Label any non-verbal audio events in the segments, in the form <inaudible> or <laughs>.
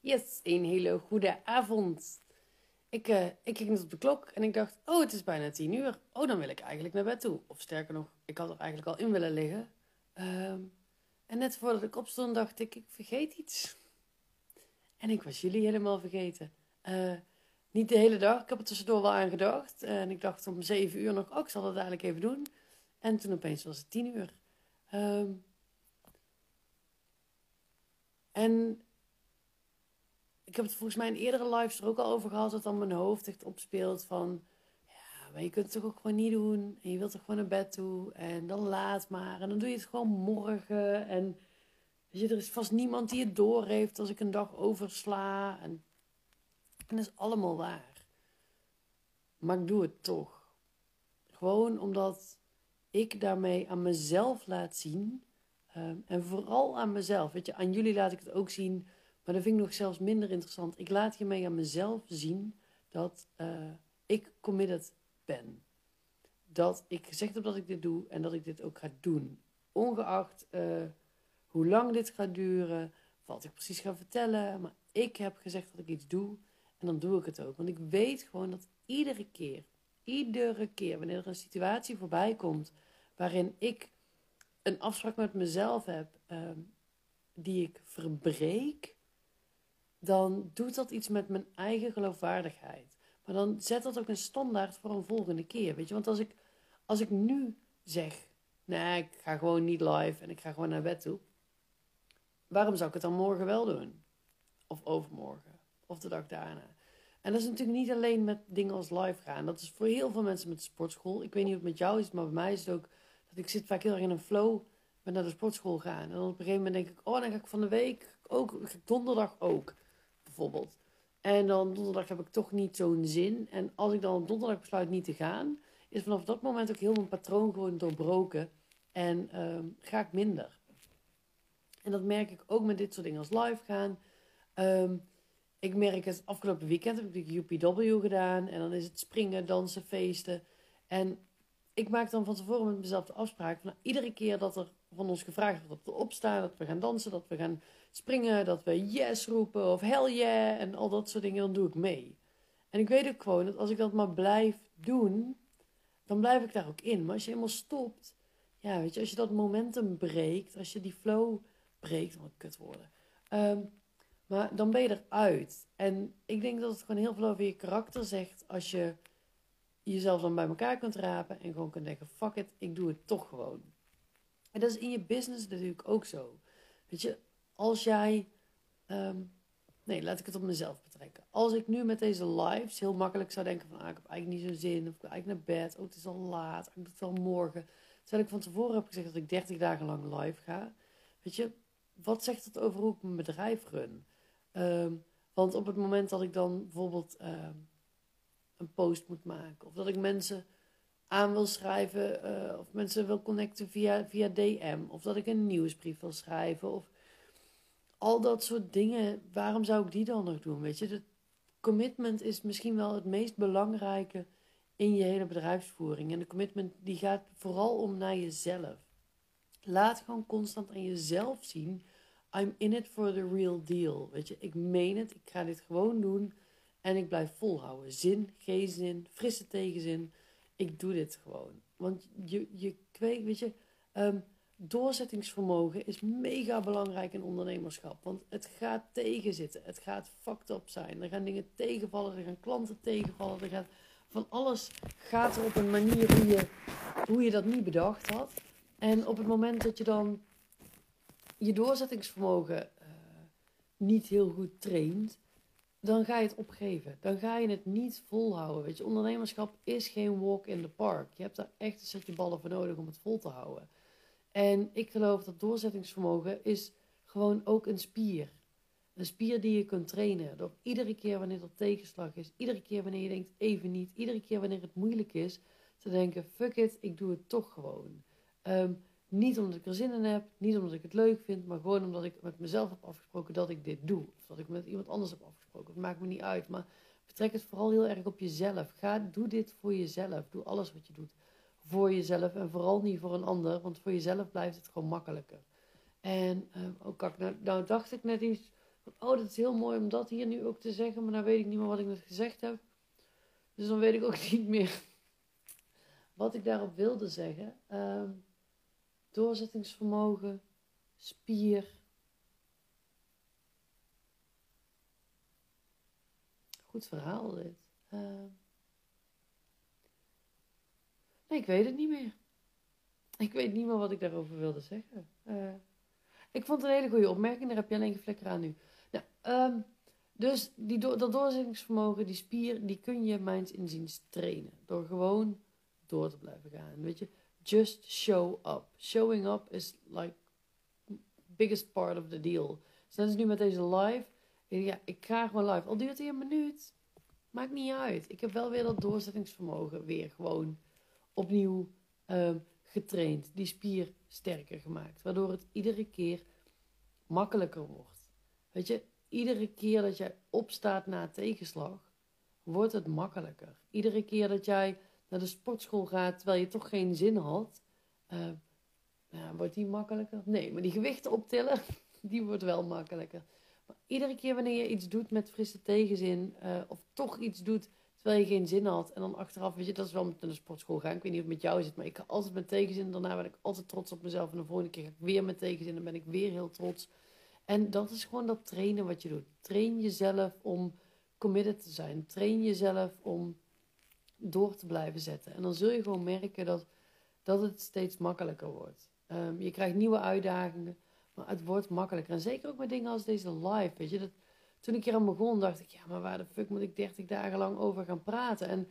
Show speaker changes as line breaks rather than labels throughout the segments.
Yes, een hele goede avond. Ik, uh, ik keek net op de klok en ik dacht, oh, het is bijna tien uur. Oh, dan wil ik eigenlijk naar bed toe. Of sterker nog, ik had er eigenlijk al in willen liggen. Ehm, en net voordat ik opstond, dacht ik, ik vergeet iets. En ik was jullie helemaal vergeten. Uh, niet de hele dag, ik heb er tussendoor wel aan gedacht. En ik dacht om zeven uur nog, oh, ik zal dat eigenlijk even doen. En toen opeens was het tien uur. Um, en ik heb het volgens mij in eerdere lives er ook al over gehad, dat dan mijn hoofd echt opspeelt van, ja, maar je kunt het toch ook gewoon niet doen. En je wilt toch gewoon naar bed toe. En dan laat maar. En dan doe je het gewoon morgen. En je, er is vast niemand die het door heeft als ik een dag oversla. En, en dat is allemaal waar. Maar ik doe het toch. Gewoon omdat ik daarmee aan mezelf laat zien. Ehm, en vooral aan mezelf. Weet je, aan jullie laat ik het ook zien maar dat vind ik nog zelfs minder interessant. Ik laat hiermee aan mezelf zien dat uh, ik committed ben. Dat ik gezegd heb dat ik dit doe en dat ik dit ook ga doen. Ongeacht uh, hoe lang dit gaat duren, wat ik precies ga vertellen. Maar ik heb gezegd dat ik iets doe en dan doe ik het ook. Want ik weet gewoon dat iedere keer, iedere keer wanneer er een situatie voorbij komt waarin ik een afspraak met mezelf heb uh, die ik verbreek, dan doet dat iets met mijn eigen geloofwaardigheid. Maar dan zet dat ook een standaard voor een volgende keer. Weet je, want als ik, als ik nu zeg: nee, ik ga gewoon niet live en ik ga gewoon naar bed toe. Waarom zou ik het dan morgen wel doen? Of overmorgen? Of de dag daarna? En dat is natuurlijk niet alleen met dingen als live gaan. Dat is voor heel veel mensen met de sportschool. Ik weet niet of het met jou is, maar bij mij is het ook dat ik zit vaak heel erg in een flow met naar de sportschool gaan. En dan op een gegeven moment denk ik, oh, dan ga ik van de week ook, donderdag ook En dan donderdag heb ik toch niet zo'n zin. En als ik dan op donderdag besluit niet te gaan, is vanaf dat moment ook heel mijn patroon gewoon doorbroken. En ehm, ga ik minder. En dat merk ik ook met dit soort dingen als live gaan. Ehm, ik merk het afgelopen weekend heb ik de UPW gedaan. En dan is het springen, dansen, feesten. En ik maak dan van tevoren met mezelf de afspraak. Van, nou, iedere keer dat er van ons gevraagd wordt dat we opstaan, dat we gaan dansen, dat we gaan springen, dat we yes roepen of hell yeah en al dat soort dingen, dan doe ik mee. En ik weet ook gewoon dat als ik dat maar blijf doen, dan blijf ik daar ook in. Maar als je helemaal stopt, ja, weet je, als je dat momentum breekt, als je die flow breekt, wat kut worden, um, maar dan ben je eruit. En ik denk dat het gewoon heel veel over je karakter zegt als je jezelf dan bij elkaar kunt rapen en gewoon kunt denken: fuck it, ik doe het toch gewoon. En dat is in je business natuurlijk ook zo. Weet je, als jij. Ehm, nee, laat ik het op mezelf betrekken. Als ik nu met deze lives heel makkelijk zou denken: van ah, ik heb eigenlijk niet zo'n zin, of ik wil eigenlijk naar bed, oh, het is al laat, ik doe het wel morgen. Terwijl ik van tevoren heb gezegd dat ik 30 dagen lang live ga. Weet je, wat zegt dat over hoe ik mijn bedrijf run? Ehm, want op het moment dat ik dan bijvoorbeeld ehm, een post moet maken, of dat ik mensen aan wil schrijven, uh, of mensen wil connecten via, via DM, of dat ik een nieuwsbrief wil schrijven, of al dat soort dingen, waarom zou ik die dan nog doen? Weet je, de commitment is misschien wel het meest belangrijke in je hele bedrijfsvoering. En de commitment die gaat vooral om naar jezelf. Laat gewoon constant aan jezelf zien. I'm in it for the real deal. Weet je, ik meen het, ik ga dit gewoon doen en ik blijf volhouden. Zin, geen zin, frisse tegenzin. Ik doe dit gewoon. Want je, je kweekt, weet je, um, doorzettingsvermogen is mega belangrijk in ondernemerschap. Want het gaat tegenzitten. Het gaat fucked up zijn. Er gaan dingen tegenvallen. Er gaan klanten tegenvallen. Er gaat, van alles gaat er op een manier hoe je, hoe je dat niet bedacht had. En op het moment dat je dan je doorzettingsvermogen uh, niet heel goed traint, dan ga je het opgeven. Dan ga je het niet volhouden. Weet je, ondernemerschap is geen walk in the park. Je hebt daar echt een setje ballen voor nodig om het vol te houden. En ik geloof dat doorzettingsvermogen is gewoon ook een spier. Een spier die je kunt trainen. Door iedere keer wanneer er tegenslag is, iedere keer wanneer je denkt even niet, iedere keer wanneer het moeilijk is, te denken: fuck it, ik doe het toch gewoon. Ehm, niet omdat ik er zin in heb, niet omdat ik het leuk vind, maar gewoon omdat ik met mezelf heb afgesproken dat ik dit doe. Of dat ik met iemand anders heb afgesproken. Het maakt me niet uit, maar betrek het vooral heel erg op jezelf. Ga, doe dit voor jezelf. Doe alles wat je doet voor jezelf en vooral niet voor een ander, want voor jezelf blijft het gewoon makkelijker. En uh, ook, nou, nou dacht ik net iets oh, dat is heel mooi om dat hier nu ook te zeggen, maar dan weet ik niet meer wat ik net gezegd heb. Dus dan weet ik ook <laughs> niet meer wat ik daarop wilde zeggen. Ehm, doorzettingsvermogen, spier. Goed verhaal dit. Ehm, nee, ik weet het niet meer. Ik weet niet meer wat ik daarover wilde zeggen. Uh, ik vond het een hele goede opmerking. Daar heb je alleen geen flikker aan nu. Nou, um, dus die dat doorzettingsvermogen, die spier, die kun je mijns inziens trainen. Door gewoon door te blijven gaan. Weet je, just show up. Showing up is like biggest part of the deal. Ze nu met deze live. Ja, ik ga gewoon live. Al duurt hij een minuut. Maakt niet uit. Ik heb wel weer dat doorzettingsvermogen weer gewoon opnieuw um, getraind. Die spier sterker gemaakt. Waardoor het iedere keer makkelijker wordt. Weet je, iedere keer dat jij opstaat na tegenslag, wordt het makkelijker. Iedere keer dat jij naar de sportschool gaat terwijl je toch geen zin had, uh, wordt die makkelijker? Nee, maar die gewichten optillen, <laughs> die wordt wel makkelijker. Maar iedere keer wanneer je iets doet met frisse tegenzin, uh, of toch iets doet terwijl je geen zin had, en dan achteraf, weet je, dat is wel met naar de sportschool gaan. Ik weet niet of het met jou zit, maar ik ga altijd met tegenzin. Daarna ben ik altijd trots op mezelf. En de volgende keer ga ik weer met tegenzin, dan ben ik weer heel trots. En dat is gewoon dat trainen wat je doet. Train jezelf om committed te zijn. Train jezelf om door te blijven zetten. En dan zul je gewoon merken dat, dat het steeds makkelijker wordt. Um, je krijgt nieuwe uitdagingen, maar het wordt makkelijker. En zeker ook met dingen als deze live. Weet je, dat, toen ik hier aan begon, dacht ik, ja, maar waar de fuck moet ik 30 dagen lang over gaan praten? En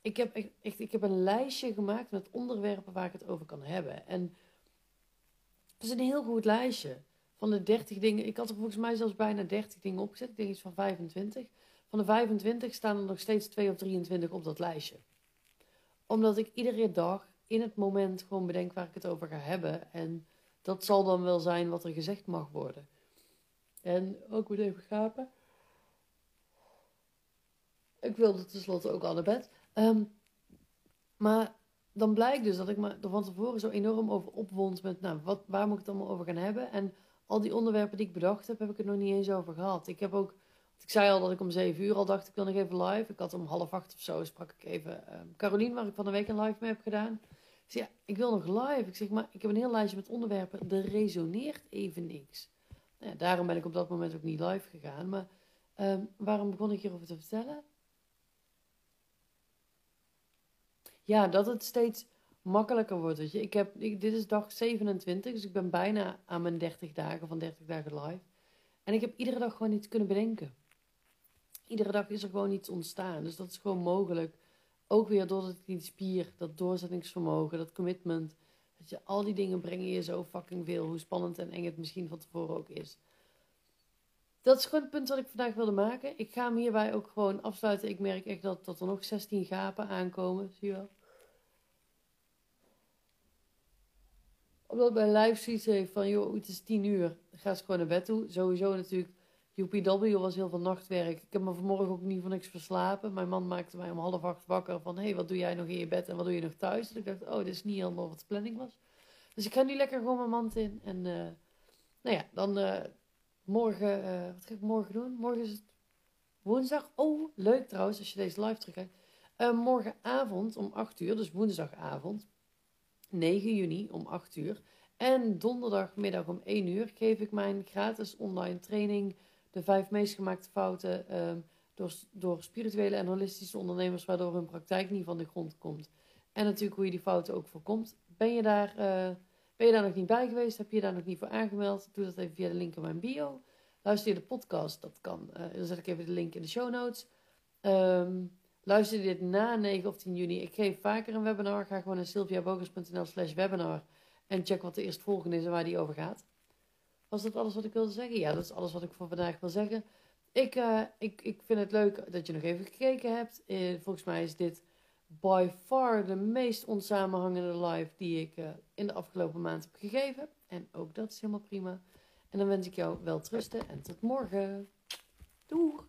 ik heb echt, ik heb een lijstje gemaakt met onderwerpen waar ik het over kan hebben. En het is een heel goed lijstje. Van de 30 dingen, ik had er volgens mij zelfs bijna 30 dingen opgezet. Ik denk iets van 25. Van de 25 staan er nog steeds 2 of 23 op dat lijstje. Omdat ik iedere dag in het moment gewoon bedenk waar ik het over ga hebben. En dat zal dan wel zijn wat er gezegd mag worden. En ook weer even gapen. Ik wilde tenslotte ook al naar bed. Um, maar dan blijkt dus dat ik me er van tevoren zo enorm over opwond met, nou, wat, waar moet ik het allemaal over gaan hebben? En al die onderwerpen die ik bedacht heb, heb ik het nog niet eens over gehad. Ik heb ook, ik zei al dat ik om zeven uur al dacht, ik wil nog even live. Ik had om half acht of zo, sprak ik even um, Carolien, waar ik van de week een live mee heb gedaan. Ik zei, ja, ik wil nog live. Ik zeg, maar ik heb een heel lijstje met onderwerpen, er resoneert even niks. Nou daarom ben ik op dat moment ook niet live gegaan. Maar um, waarom begon ik hierover te vertellen? Ja, dat het steeds makkelijker wordt. Weet je. Ik heb, dit is dag 27, dus ik ben bijna aan mijn 30 dagen van 30 dagen live. En ik heb iedere dag gewoon iets kunnen bedenken. Iedere dag is er gewoon iets ontstaan. Dus dat is gewoon mogelijk. Ook weer door die spier, dat doorzettingsvermogen, dat commitment. Dat je, al die dingen brengen je zo fucking veel. Hoe spannend en eng het misschien van tevoren ook is. Dat is gewoon het punt wat ik vandaag wilde maken. Ik ga hem hierbij ook gewoon afsluiten. Ik merk echt dat, dat er nog 16 gapen aankomen. Zie je wel? Omdat mijn lijf zoiets heeft van, joh, het is tien uur. ga eens gewoon naar bed toe. Sowieso natuurlijk, UPW was heel veel nachtwerk. Ik heb me vanmorgen ook niet van niks verslapen. Mijn man maakte mij om half acht wakker van, hé, hey, wat doe jij nog in je bed en wat doe je nog thuis? En ik dacht, oh, dit is niet helemaal wat de planning was. Dus ik ga nu lekker gewoon mijn mand in. En, uh, nou ja, dan uh, morgen, uh, wat ga ik morgen doen? Morgen is het woensdag. Oh, leuk trouwens, als je deze live terugkijkt. morgenavond om 8 uur, dus woensdagavond, 9 juni om 8 uur. En donderdagmiddag om 1 uur geef ik mijn gratis online training. De vijf meest gemaakte fouten um, door, door spirituele en holistische ondernemers, waardoor hun praktijk niet van de grond komt. En natuurlijk hoe je die fouten ook voorkomt. Ben je daar, uh, ben je daar nog niet bij geweest? Heb je je daar nog niet voor aangemeld? Doe dat even via de link in mijn bio. Luister je de podcast, dat kan. Uh, dan zet ik even de link in de show notes. Um, Luister je dit na 9 of 10 juni. Ik geef vaker een webinar. Ga gewoon naar sylviabogers.nl slash webinar. En check wat de eerstvolgende is en waar die over gaat. Was dat alles wat ik wilde zeggen? Ja, dat is alles wat ik voor vandaag wil zeggen. Ik, uh, ik, ik vind het leuk dat je nog even gekeken hebt. Uh, volgens mij is dit by far de meest onsamenhangende live die ik uh, in de afgelopen maand heb gegeven. En ook dat is helemaal prima. En dan wens ik jou wel trusten en tot morgen. Doeg!